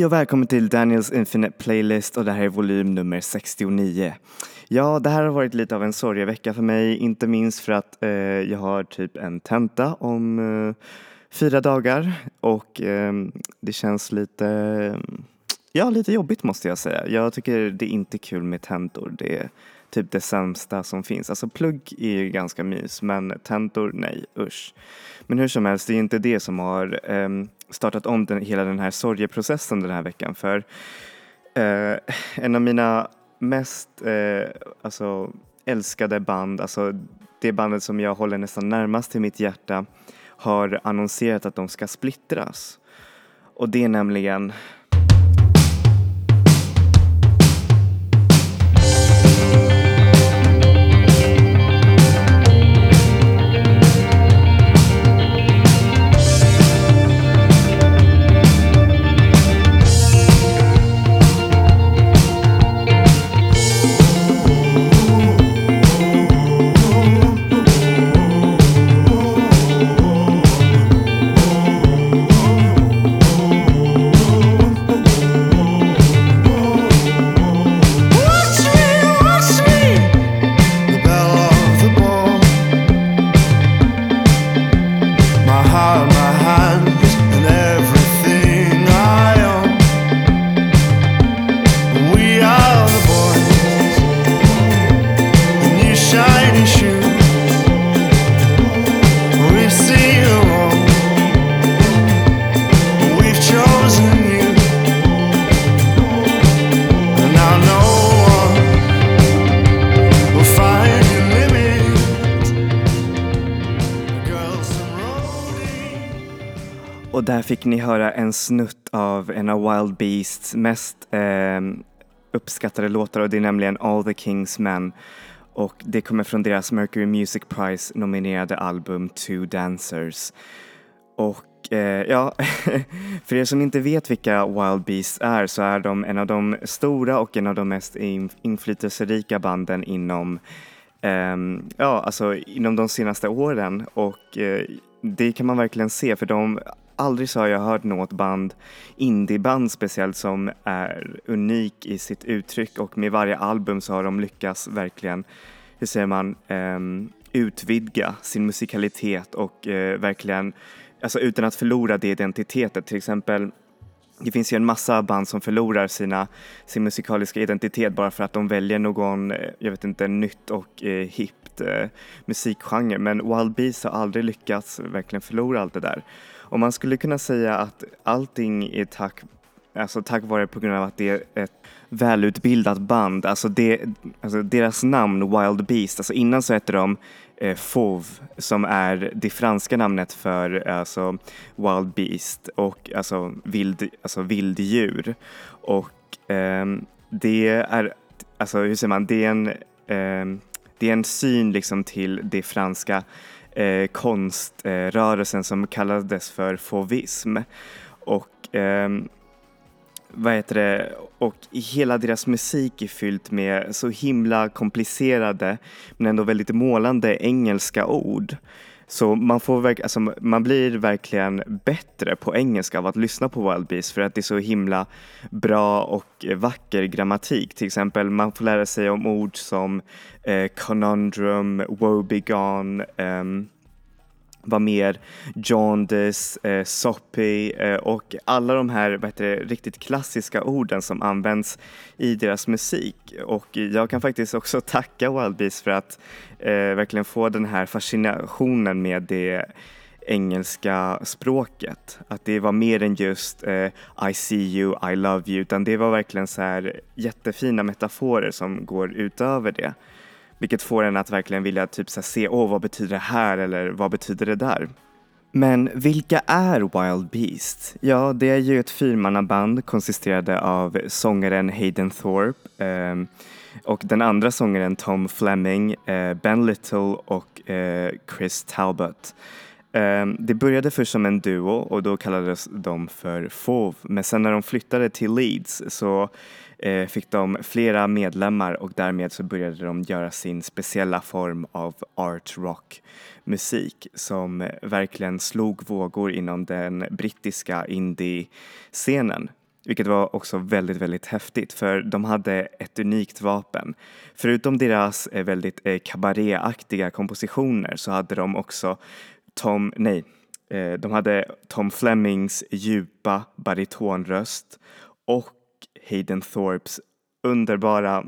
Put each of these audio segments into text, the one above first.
Hej och välkommen till Daniels Infinite Playlist och det här är volym nummer 69. Ja, det här har varit lite av en sorgevecka för mig, inte minst för att eh, jag har typ en tenta om eh, fyra dagar och eh, det känns lite, ja lite jobbigt måste jag säga. Jag tycker det är inte kul med tentor, det är typ det sämsta som finns. Alltså plugg är ju ganska mys, men tentor, nej usch. Men hur som helst, det är inte det som har ehm, startat om den, hela den här sorgeprocessen den här veckan. För eh, en av mina mest eh, alltså, älskade band, alltså det bandet som jag håller nästan närmast till mitt hjärta, har annonserat att de ska splittras. Och det är nämligen där fick ni höra en snutt av en av Wild Beasts mest eh, uppskattade låtar och det är nämligen All the King's Men. Och det kommer från deras Mercury Music Prize nominerade album Two Dancers. Och eh, ja, för er som inte vet vilka Wild Beasts är så är de en av de stora och en av de mest inflytelserika banden inom Ehm, ja, alltså inom de senaste åren och eh, det kan man verkligen se för de aldrig så har jag hört något band, indieband speciellt, som är unik i sitt uttryck och med varje album så har de lyckats verkligen, hur säger man, um, utvidga sin musikalitet och uh, verkligen, alltså utan att förlora det identitetet. Till exempel det finns ju en massa band som förlorar sina, sin musikaliska identitet bara för att de väljer någon, eh, jag vet inte, nytt och eh, hippt eh, musikgenre. Men Wild Beasts har aldrig lyckats verkligen förlora allt det där. Och man skulle kunna säga att allting är tack, alltså tack vare på grund av att det är ett välutbildat band. Alltså, det, alltså deras namn Wild Beast, alltså innan så hette de eh, FOV som är det franska namnet för alltså, Wild Beast och alltså, vild, alltså vilddjur. Och eh, det är, alltså hur säger man, det är en, eh, det är en syn liksom till det franska eh, konströrelsen som kallades för fauvism. Och eh, vad heter det, och hela deras musik är fyllt med så himla komplicerade men ändå väldigt målande engelska ord. Så man, får verk, alltså man blir verkligen bättre på engelska av att lyssna på Wild Beast för att det är så himla bra och vacker grammatik. Till exempel man får lära sig om ord som eh, conundrum, woebegone, ehm, var mer, jaundice, eh, soppy eh, och alla de här vad heter det, riktigt klassiska orden som används i deras musik. Och jag kan faktiskt också tacka Wild Beast för att eh, verkligen få den här fascinationen med det engelska språket. Att det var mer än just eh, I see you, I love you, utan det var verkligen så här jättefina metaforer som går utöver det. Vilket får en att verkligen vilja typ så se, åh vad betyder det här eller vad betyder det där? Men vilka är Wild Beast? Ja, det är ju ett fyrmannaband konsisterade av sångaren Hayden Thorpe eh, och den andra sångaren Tom Fleming, eh, Ben Little och eh, Chris Talbot. Eh, det började först som en duo och då kallades de för FOV. men sen när de flyttade till Leeds så eh, fick de flera medlemmar och därmed så började de göra sin speciella form av art rock musik som verkligen slog vågor inom den brittiska indie-scenen. Vilket var också väldigt, väldigt häftigt för de hade ett unikt vapen. Förutom deras eh, väldigt eh, kabaréaktiga kompositioner så hade de också Tom, nej, eh, de hade Tom Flemings djupa baritonröst och Hayden Thorpes underbara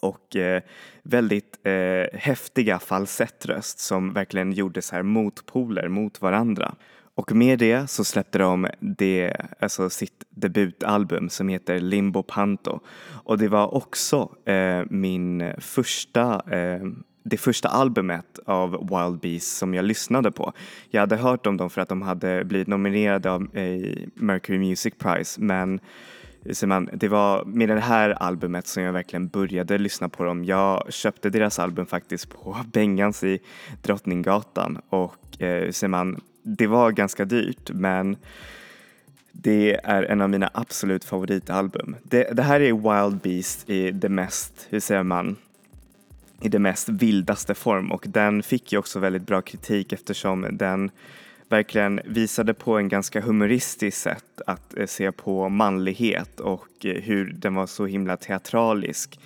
och eh, väldigt eh, häftiga falsettröst som verkligen gjorde så här motpoler mot varandra. Och med det så släppte de det, alltså sitt debutalbum som heter Limbo Panto. Och det var också eh, min första eh, det första albumet av Wild Beasts som jag lyssnade på. Jag hade hört om dem för att de hade blivit nominerade av eh, Mercury Music Prize men man, det var med det här albumet som jag verkligen började lyssna på dem. Jag köpte deras album faktiskt på Bengans i Drottninggatan och eh, man, det var ganska dyrt men det är en av mina absolut favoritalbum. Det, det här är Wild Beast i det mest, hur säger man, i det mest vildaste form och den fick ju också väldigt bra kritik eftersom den verkligen visade på en ganska humoristisk sätt att eh, se på manlighet och eh, hur den var så himla teatralisk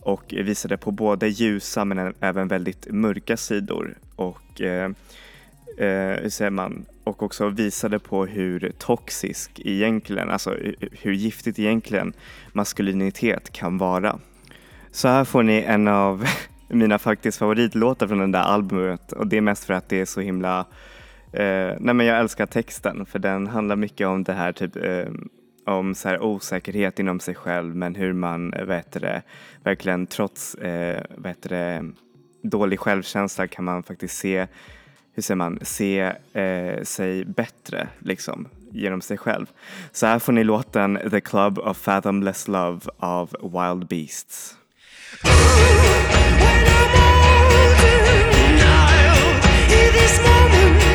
och visade på både ljusa men även väldigt mörka sidor och eh, eh, hur säger man, och också visade på hur toxisk egentligen, alltså hur giftigt egentligen maskulinitet kan vara. Så här får ni en av mina faktiskt favoritlåtar från det där albumet och det är mest för att det är så himla eh, nej men jag älskar texten för den handlar mycket om det här typ eh, om så här osäkerhet inom sig själv men hur man eh, vet det, verkligen trots eh, vet det, dålig självkänsla kan man faktiskt se hur säger man, se eh, sig bättre liksom genom sig själv. Så här får ni låten The Club of Fathomless Love av Wild Beasts. When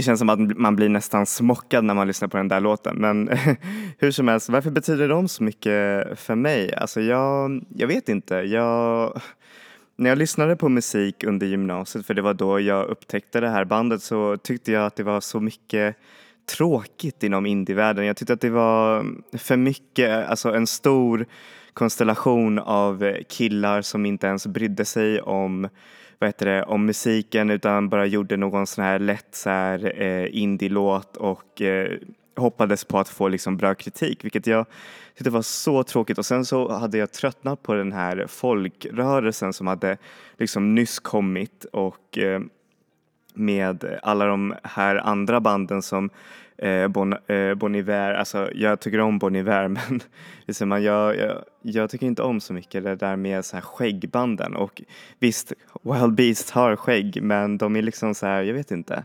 det känns som att man blir nästan smockad när man lyssnar på den där låten. Men hur som helst, varför betyder de så mycket för mig? Alltså jag, jag vet inte. Jag, när jag lyssnade på musik under gymnasiet, för det var då jag upptäckte det här bandet, så tyckte jag att det var så mycket tråkigt inom indievärlden. Jag tyckte att det var för mycket, alltså en stor konstellation av killar som inte ens brydde sig om vad heter det, om musiken utan bara gjorde någon sån här lätt så här, eh, indie-låt och eh, hoppades på att få liksom bra kritik, vilket jag tyckte var så tråkigt. Och sen så hade jag tröttnat på den här folkrörelsen som hade liksom nyss kommit och eh, med alla de här andra banden som eh, bon, eh, bon Iver, alltså jag tycker om Bon Iver men liksom, jag, jag, jag tycker inte om så mycket det där med så här skäggbanden. Och visst, Wild Beast har skägg men de är liksom så här, jag vet inte.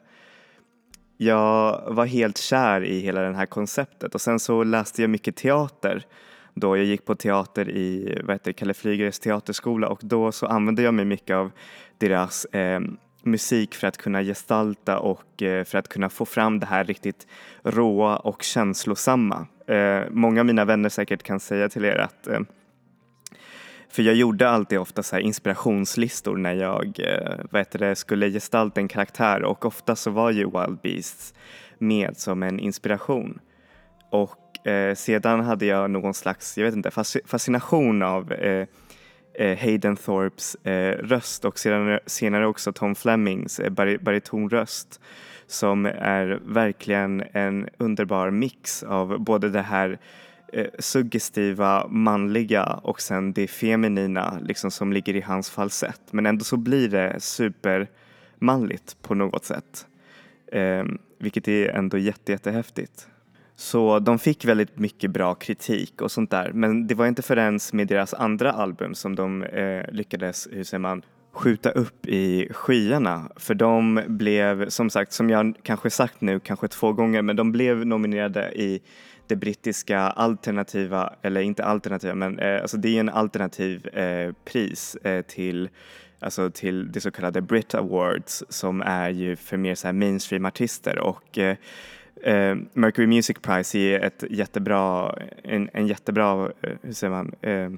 Jag var helt kär i hela det här konceptet. Och sen så läste jag mycket teater då. Jag gick på teater i vad heter, Kalle Flygares teaterskola. Och då så använde jag mig mycket av deras eh, musik för att kunna gestalta och eh, för att kunna få fram det här riktigt råa och känslosamma. Eh, många av mina vänner säkert kan säga till er att eh, för jag gjorde alltid ofta så inspirationslistor när jag vad heter det, skulle gestalta en karaktär och ofta så var ju Wild Beasts med som en inspiration. Och eh, sedan hade jag någon slags, jag vet inte, fascination av Eh, Eh, Hayden Thorpes eh, röst och senare, senare också Tom Flemings eh, baritonröst som är verkligen en underbar mix av både det här eh, suggestiva manliga och sen det feminina liksom som ligger i hans falsett. Men ändå så blir det supermanligt på något sätt. Eh, vilket är ändå jätte, jättehäftigt. Så de fick väldigt mycket bra kritik och sånt där. Men det var inte förrän med deras andra album som de eh, lyckades, hur säger man, skjuta upp i skyarna. För de blev, som sagt, som jag kanske sagt nu, kanske två gånger, men de blev nominerade i det brittiska alternativa, eller inte alternativa, men eh, alltså det är en alternativ eh, pris eh, till alltså till det så kallade Brit Awards som är ju för mer så här mainstream-artister och eh, eh, Mercury Music Prize är ett jättebra, en, en jättebra, eh, hur säger man, eh,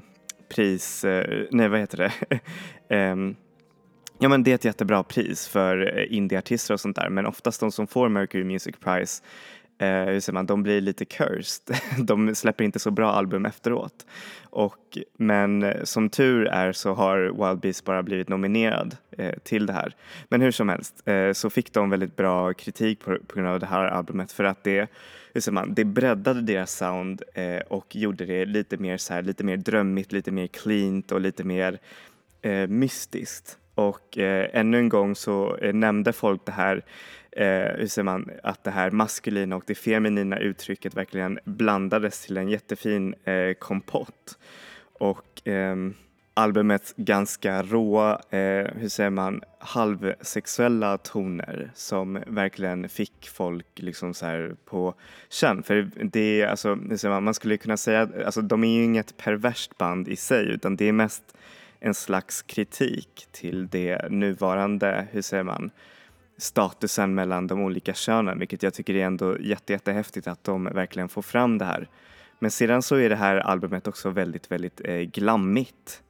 pris, eh, nej vad heter det? Ehm, ja men det är ett jättebra pris för eh, indieartister och sånt där men oftast de som får Mercury Music Prize eh, hur säger man, de blir lite cursed. De släpper inte så bra album efteråt. Och, men eh, som tur är så har Wild Beast bara blivit nominerad eh, till det här. Men hur som helst eh, så fick de väldigt bra kritik på, på grund av det här albumet för att det hur säger man, det breddade deras sound eh, och gjorde det lite mer, så här, lite mer drömmigt, lite mer cleant och lite mer eh, mystiskt. Och eh, ännu en gång så eh, nämnde folk det här eh, hur säger man, att det här maskulina och det feminina uttrycket verkligen blandades till en jättefin eh, kompott. Och eh, albumets ganska råa, eh, hur säger man, halvsexuella toner som verkligen fick folk liksom så här på känn. För det är alltså, hur säger man, man skulle kunna säga, alltså de är ju inget perverst band i sig utan det är mest en slags kritik till det nuvarande, hur säger man, statusen mellan de olika könen vilket jag tycker är ändå jätte, jättehäftigt att de verkligen får fram det här. Men sedan så är det här albumet också väldigt, väldigt eh, glammigt.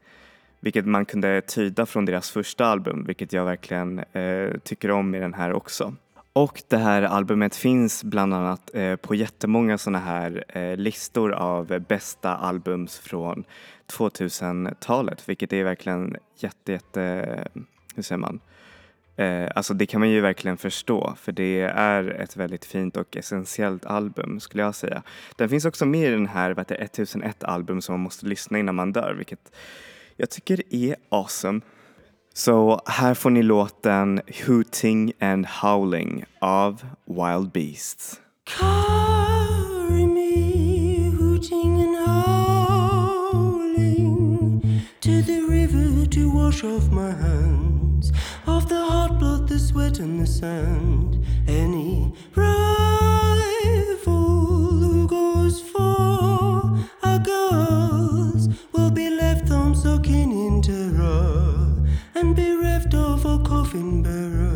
Vilket man kunde tyda från deras första album, vilket jag verkligen eh, tycker om i den här också. Och det här albumet finns bland annat eh, på jättemånga sådana här eh, listor av bästa albums från 2000-talet, vilket är verkligen jätte, jätte, eh, hur säger man, Eh, alltså det kan man ju verkligen förstå för det är ett väldigt fint och essentiellt album skulle jag säga. Den finns också med i den här vad heter, 1001 album som man måste lyssna innan man dör vilket jag tycker är awesome. Så här får ni låten Hooting and Howling av Wild Beasts. Carry me hooting and howling to the river to wash off my hands sweat, and the sand. Any rival who goes for our girls will be left thumb soaking in terror and bereft of a coffin bearers.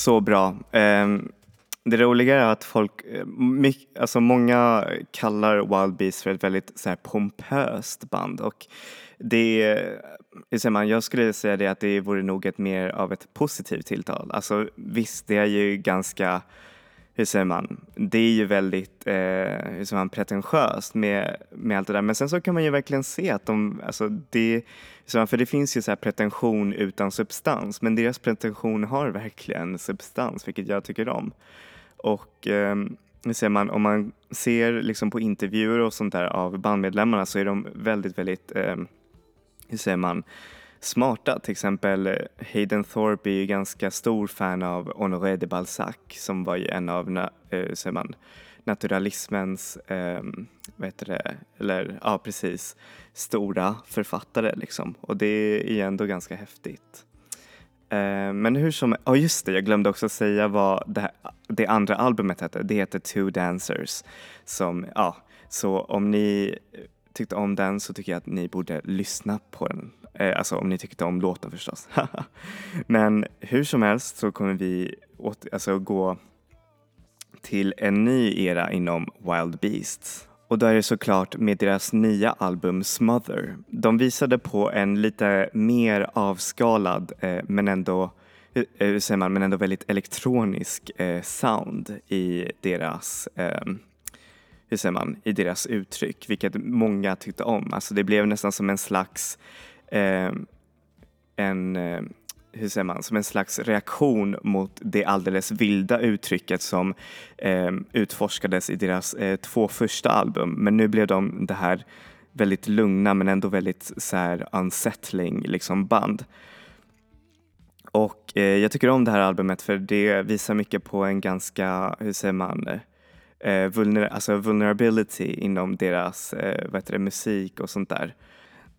Så bra. Ehm, det roliga är att folk, eh, alltså många kallar Wild Beast för ett väldigt så här, pompöst band och det, hur säger man, jag skulle säga det att det vore nog ett mer av ett positivt tilltal. Alltså visst, det är ju ganska hur säger man, det är ju väldigt eh, hur säger man, pretentiöst med, med allt det där men sen så kan man ju verkligen se att de, alltså det, man, för det finns ju så här pretension utan substans men deras pretension har verkligen substans vilket jag tycker om. Och eh, hur säger man, om man ser liksom på intervjuer och sånt där av bandmedlemmarna så är de väldigt, väldigt, eh, hur säger man, smarta. Till exempel eh, Hayden Thorpe är ju ganska stor fan av Honoré de Balzac som var ju en av eh, man, naturalismens, eh, vad heter det, eller ja precis, stora författare liksom och det är ju ändå ganska häftigt. Eh, men hur som, ja oh just det, jag glömde också säga vad det, här, det andra albumet hette. Det heter Two Dancers. Som, ja, så om ni eh, tyckte om den så tycker jag att ni borde lyssna på den Eh, alltså om ni tyckte om låten förstås. Men hur som helst så kommer vi åt, alltså, gå till en ny era inom Wild Beasts Och då är det såklart med deras nya album Smother. De visade på en lite mer avskalad eh, men ändå hur, hur säger man, men ändå väldigt elektronisk eh, sound i deras eh, hur säger man, i deras uttryck, vilket många tyckte om. Alltså det blev nästan som en slags eh, en, eh, hur säger man, som en slags reaktion mot det alldeles vilda uttrycket som eh, utforskades i deras eh, två första album. Men nu blev de det här väldigt lugna men ändå väldigt så här unsettling liksom band. Och eh, jag tycker om det här albumet för det visar mycket på en ganska, hur säger man, eh, vulner alltså vulnerability inom deras eh, vad heter det, musik och sånt där.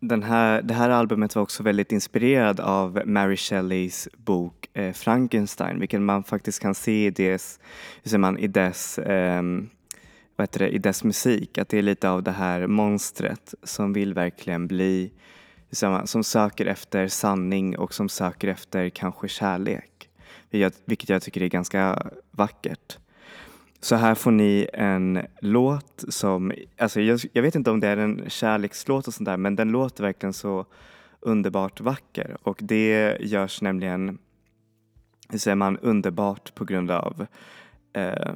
Den här, det här albumet var också väldigt inspirerad av Mary Shelleys bok eh, Frankenstein, vilket man faktiskt kan se i dess, hur säger man, i dess eh, vad heter det, i dess musik, att det är lite av det här monstret som vill verkligen bli, som söker efter sanning och som söker efter kanske kärlek. Vilket jag tycker är ganska vackert. Så här får ni en låt som, alltså jag, jag, vet inte om det är en kärlekslåt och sånt där, men den låter verkligen så underbart vacker. Och det görs nämligen, hur säger man, underbart på grund av eh,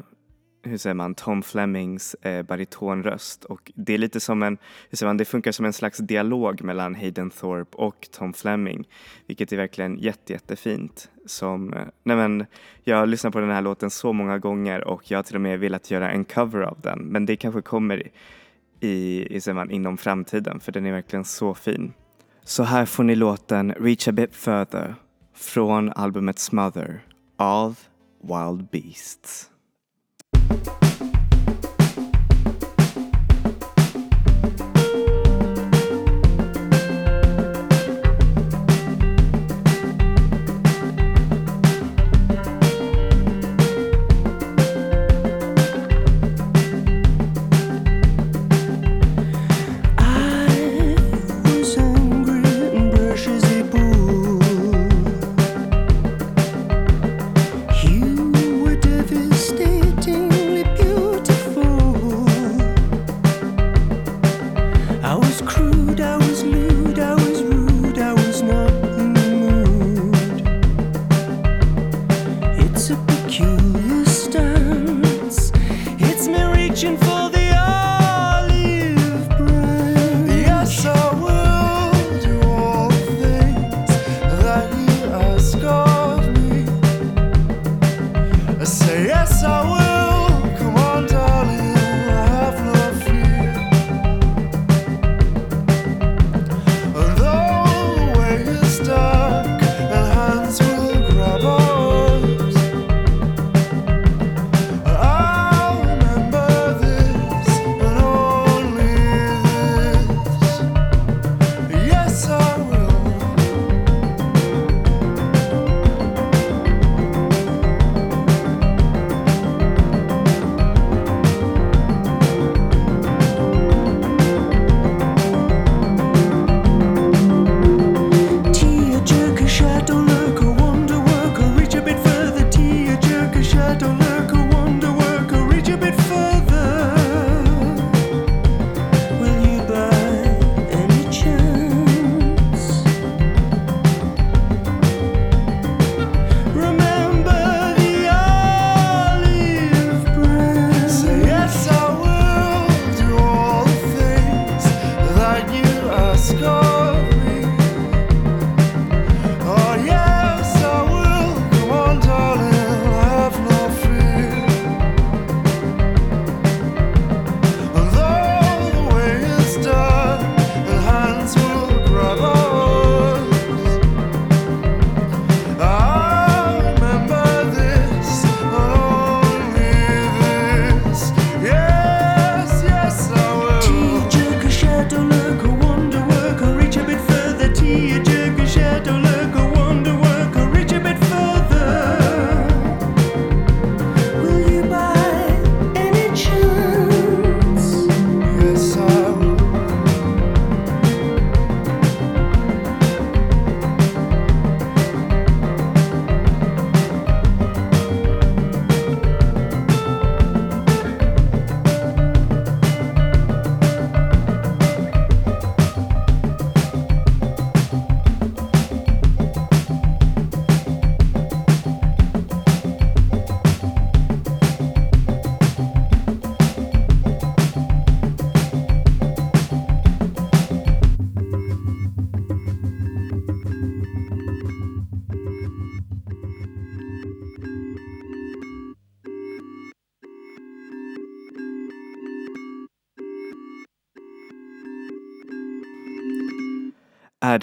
hur säger man, Tom Flemings eh, baritonröst och det är lite som en, hur säger man, det funkar som en slags dialog mellan Hayden Thorpe och Tom Fleming, vilket är verkligen jätte, jättefint. Som, eh, nej men, jag har lyssnat på den här låten så många gånger och jag har till och med velat göra en cover av den, men det kanske kommer i, i säger man, inom framtiden för den är verkligen så fin. Så här får ni låten Reach a bit further från albumet Smother av Wild Beasts. Bye.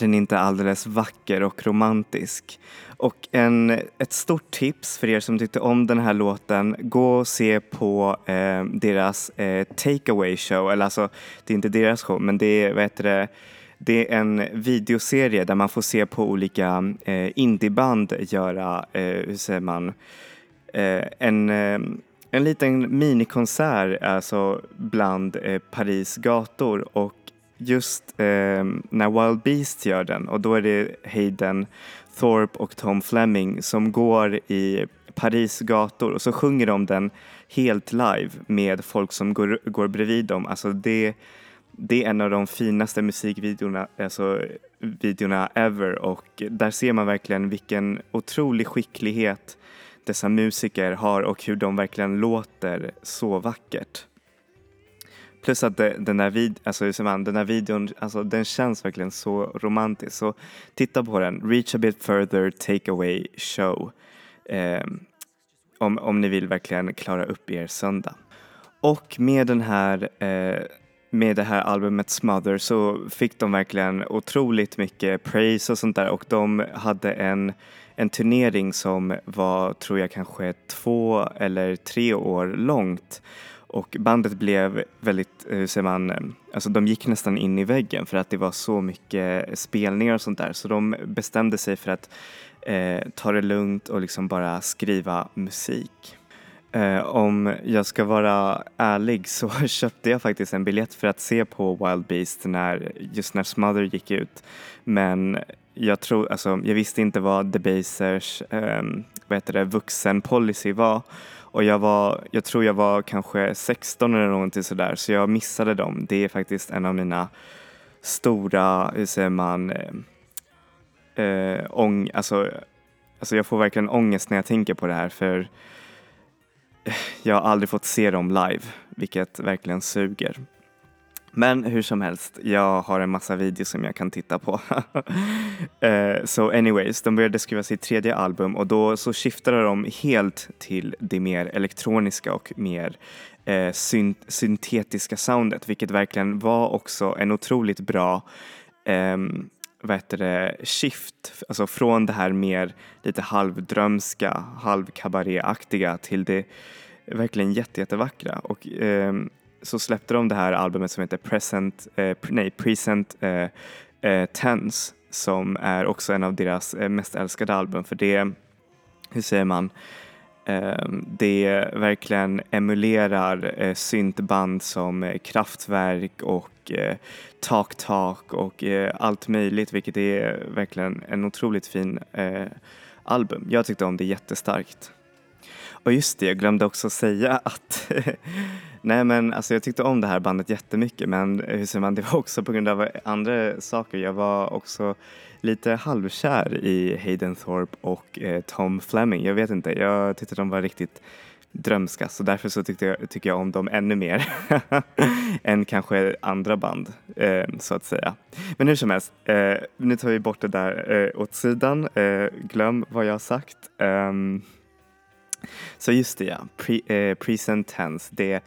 Är den inte alldeles vacker och romantisk? Och en, ett stort tips för er som tyckte om den här låten, gå och se på eh, deras eh, Takeaway show, eller alltså det är inte deras show men det är, vad heter det, det är en videoserie där man får se på olika eh, indieband göra, eh, hur säger man, eh, en, eh, en liten minikonsert alltså bland eh, Paris gator och just eh, när Wild Beast gör den och då är det Hayden Thorpe och Tom Fleming som går i Paris gator och så sjunger de den helt live med folk som går, går bredvid dem. Alltså det, det är en av de finaste musikvideorna alltså, videorna ever och där ser man verkligen vilken otrolig skicklighet dessa musiker har och hur de verkligen låter så vackert. Plus att det, den, där vid, alltså, man, den där videon, alltså, den känns verkligen så romantisk. Så titta på den, Reach a bit further takeaway show. Eh, om, om ni vill verkligen klara upp er söndag. Och med den här eh, med det här albumet Smother så fick de verkligen otroligt mycket praise och sånt där och de hade en, en turnering som var, tror jag, kanske två eller tre år långt och bandet blev väldigt, eh, hur säger man, eh, alltså de gick nästan in i väggen för att det var så mycket spelningar och sånt där så de bestämde sig för att eh, ta det lugnt och liksom bara skriva musik. Eh, om jag ska vara ärlig så köpte jag faktiskt en biljett för att se på Wild Beast när, just när Smother gick ut. Men jag, tror, alltså, jag visste inte vad The Basers eh, vad heter det, vuxenpolicy var och jag, var, jag tror jag var kanske 16 eller någonting sådär så jag missade dem. Det är faktiskt en av mina stora, hur säger man, eh, eh, ång, alltså, alltså jag får verkligen ångest när jag tänker på det här för jag har aldrig fått se dem live, vilket verkligen suger. Men hur som helst, jag har en massa videos som jag kan titta på. uh, so anyways, de började skriva sitt tredje album och då så skiftade de helt till det mer elektroniska och mer uh, synt syntetiska soundet, vilket verkligen var också en otroligt bra um, vad heter det, shift, alltså från det här mer lite halvdrömska, halvkabaréaktiga till det verkligen jätte, jättevackra. Och um, så släppte de det här albumet som heter Present, eh, nej, Present eh, eh, Tense som är också en av deras eh, mest älskade album för det, hur säger man, ehm, det verkligen emulerar eh, syntband som eh, Kraftwerk och eh, Talk Talk och eh, allt möjligt vilket är verkligen en otroligt fin album. Jag tyckte om det jättestarkt. Och just det, jag glömde också säga att Nej men alltså jag tyckte om det här bandet jättemycket men hur säger man, det var också på grund av andra saker. Jag var också lite halvkär i Hayden Thorpe och eh, Tom Fleming. Jag vet inte, jag tyckte de var riktigt drömska så därför så tyckte jag, tycker jag om dem ännu mer än kanske andra band eh, så att säga. Men hur som helst, eh, nu tar vi bort det där eh, åt sidan. Eh, glöm vad jag har sagt. Um, så just det ja, Pre, eh, Present Tense, det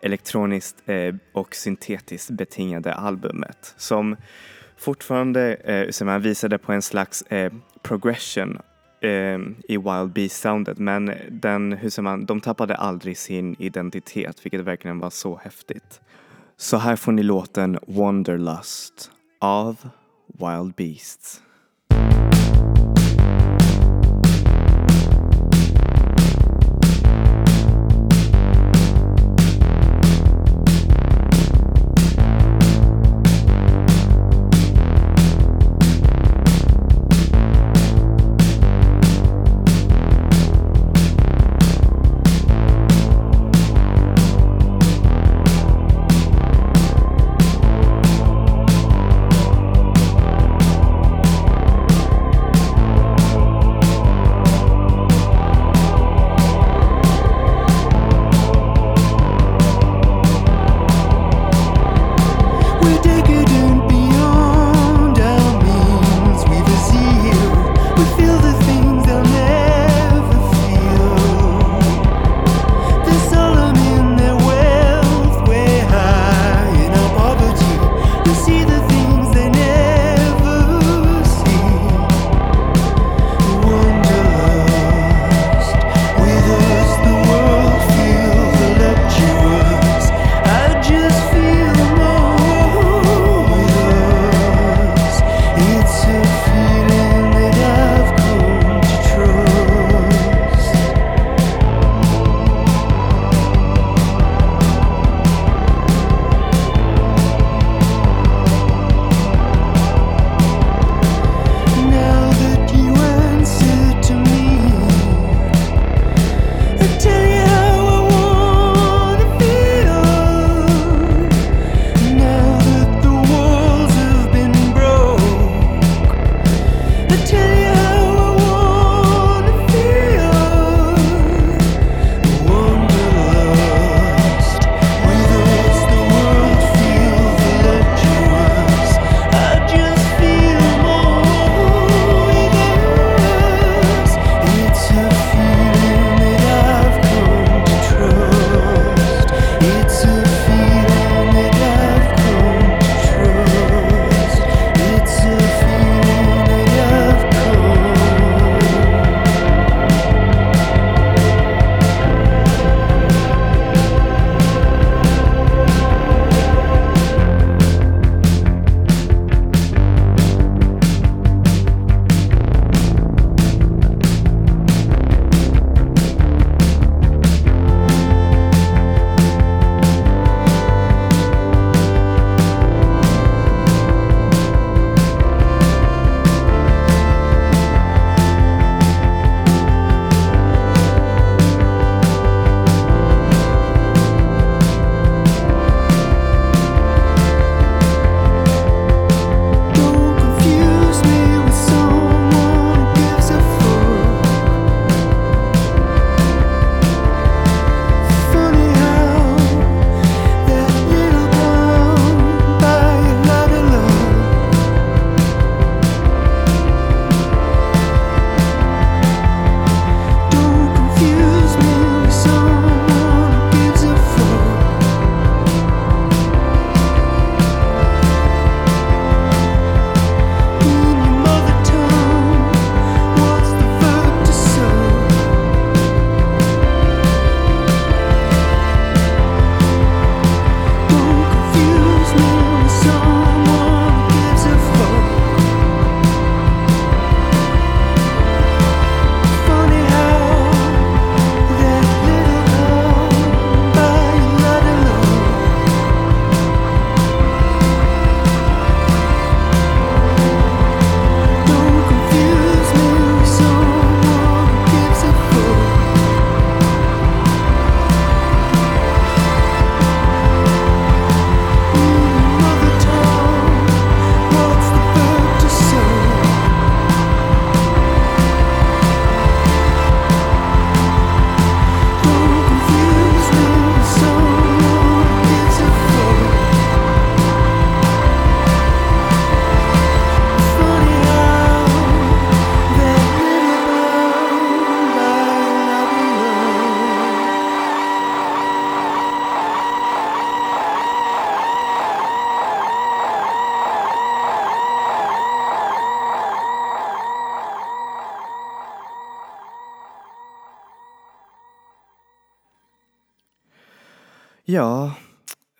elektroniskt eh, och syntetiskt betingade albumet som fortfarande eh, som man visade på en slags eh, progression eh, i Wild Beast-soundet men den, hur säger man, de tappade aldrig sin identitet vilket verkligen var så häftigt. Så här får ni låten Wanderlust av Wild Beasts.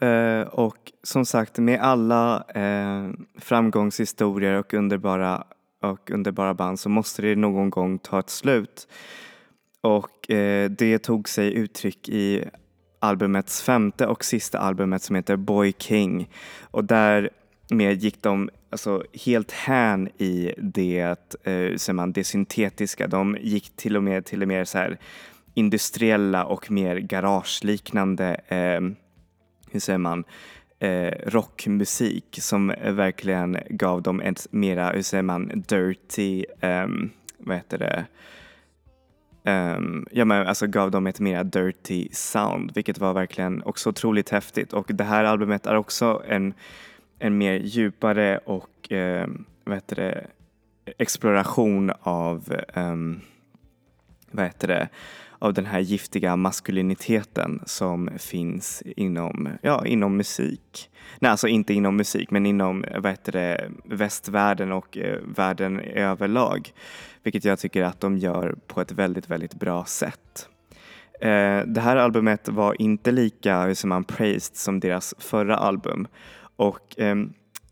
Eh, och som sagt med alla eh, framgångshistorier och underbara, och underbara band så måste det någon gång ta ett slut. Och eh, det tog sig uttryck i albumets femte och sista albumet som heter Boy King. Och därmed gick de alltså, helt hän i det, eh, man, det syntetiska. De gick till och med till och med så här industriella och mer garageliknande, eh, hur säger man, eh, rockmusik som verkligen gav dem ett mera, hur säger man, dirty, um, vad heter det, Um, ja, men alltså gav dem ett mera dirty sound vilket var verkligen också otroligt häftigt. Och det här albumet är också en, en mer djupare och um, vad heter det, exploration av um, vad heter det, av den här giftiga maskuliniteten som finns inom, ja, inom musik. Nej, alltså inte inom musik men inom vad heter det, västvärlden och eh, världen överlag. Vilket jag tycker att de gör på ett väldigt, väldigt bra sätt. Eh, det här albumet var inte lika hur man praised som deras förra album och eh,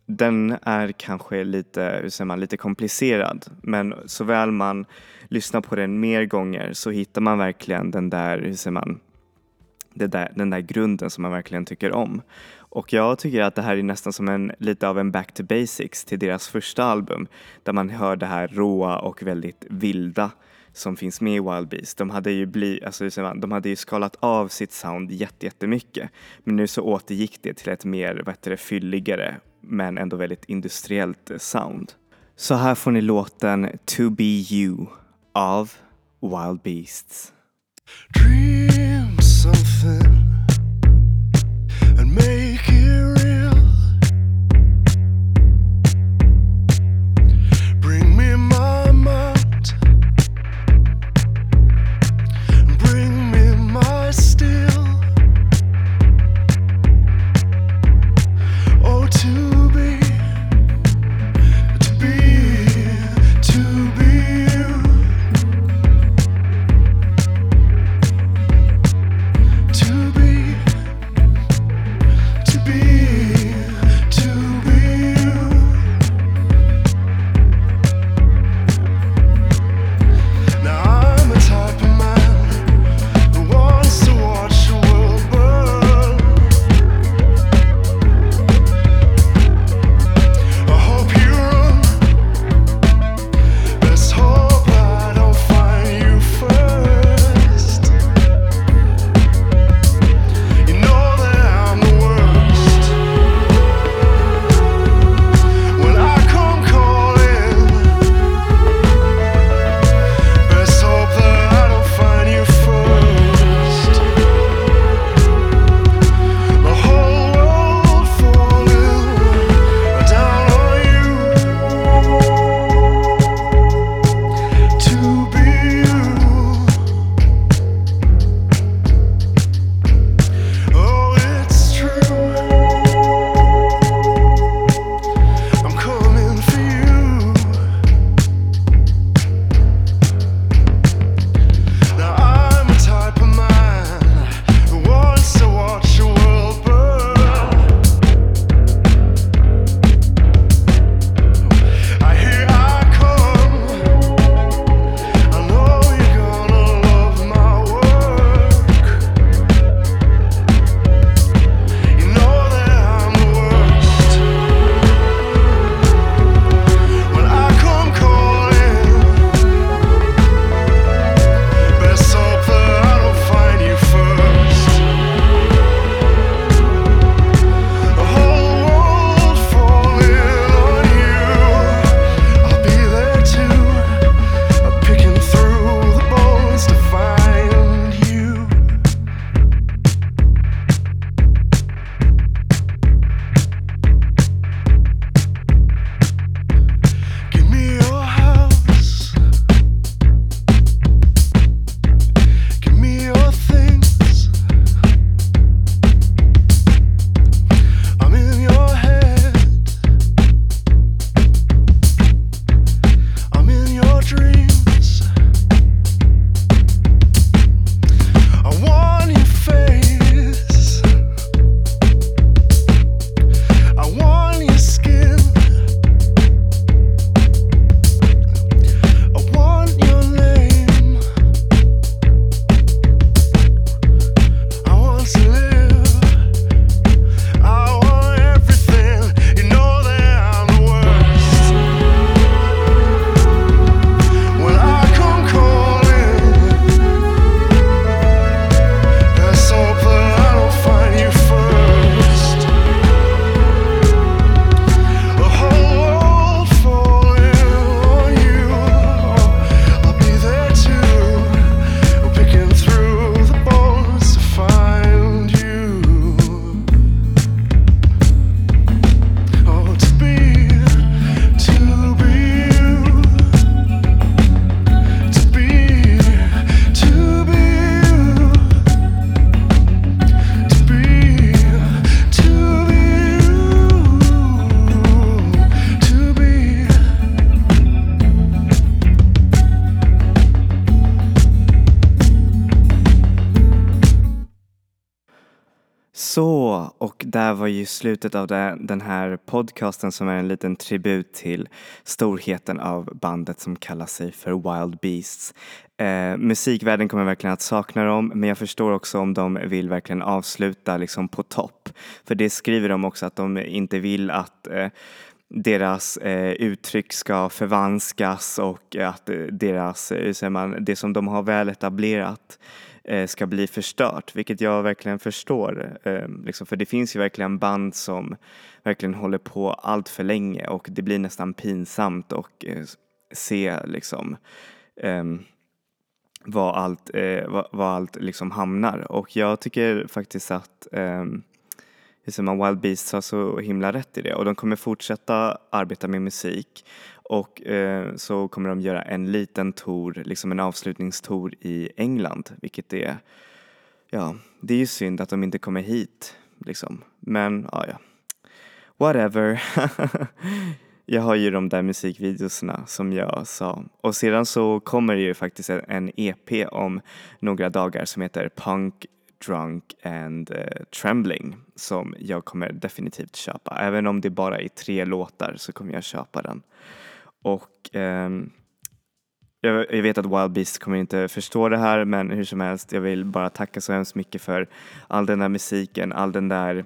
den är kanske lite, hur säger man, lite komplicerad men såväl man lyssnar på den mer gånger så hittar man verkligen den där, hur säger man, där, den där grunden som man verkligen tycker om. Och jag tycker att det här är nästan som en, lite av en back to basics till deras första album där man hör det här råa och väldigt vilda som finns med i Wild Beast. De hade ju, bli, alltså, de hade ju skalat av sitt sound jättemycket men nu så återgick det till ett mer vad heter det, fylligare men ändå väldigt industriellt sound. Så här får ni låten To Be You av Wild Beasts. Dream something där var ju slutet av den här podcasten som är en liten tribut till storheten av bandet som kallar sig för Wild Beasts. Eh, musikvärlden kommer verkligen att sakna dem men jag förstår också om de vill verkligen avsluta liksom på topp. För det skriver de också att de inte vill att eh, deras eh, uttryck ska förvanskas och att eh, deras, eh, hur säger man, det som de har väl etablerat Eh, Eh, ska bli förstört, vilket jag verkligen förstår. Ehm, liksom, för det finns ju verkligen band som verkligen håller på allt för länge och det blir nästan pinsamt att eh, se liksom ehm, var allt, eh, var, allt liksom hamnar. Och jag tycker faktiskt att ehm, Wild Beasts har så himla rätt i det. Och de kommer fortsätta arbeta med musik och eh, så kommer de göra en liten tour, liksom en avslutningstour i England, vilket är, ja, det är ju synd att de inte kommer hit liksom. Men ja, ja. Whatever. jag har ju de där musikvideorna som jag sa. Och sedan så kommer det ju faktiskt en EP om några dagar som heter Punk Drunk and uh, Trembling som jag kommer definitivt köpa. Även om det bara är tre låtar så kommer jag köpa den. Och eh, jag, jag, vet att Wild Beast kommer inte förstå det här men hur som helst, jag vill bara tacka så hemskt mycket för all den där musiken, all den där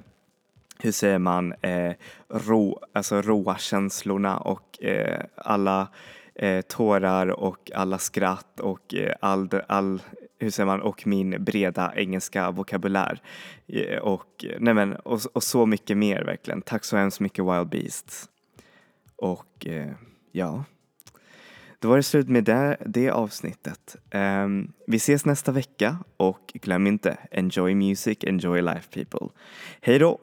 hur säger man, eh, rå, alltså råa känslorna och eh, alla eh, tårar och alla skratt och eh, all, all, hur säger man, och min breda engelska vokabulär. Eh, och, nej men, och, och, så mycket mer verkligen. Tack så hemskt mycket Wild Beasts. Och eh, ja, då var det slut med det, det avsnittet. Um, vi ses nästa vecka och glöm inte, enjoy music, enjoy life people. Hej då!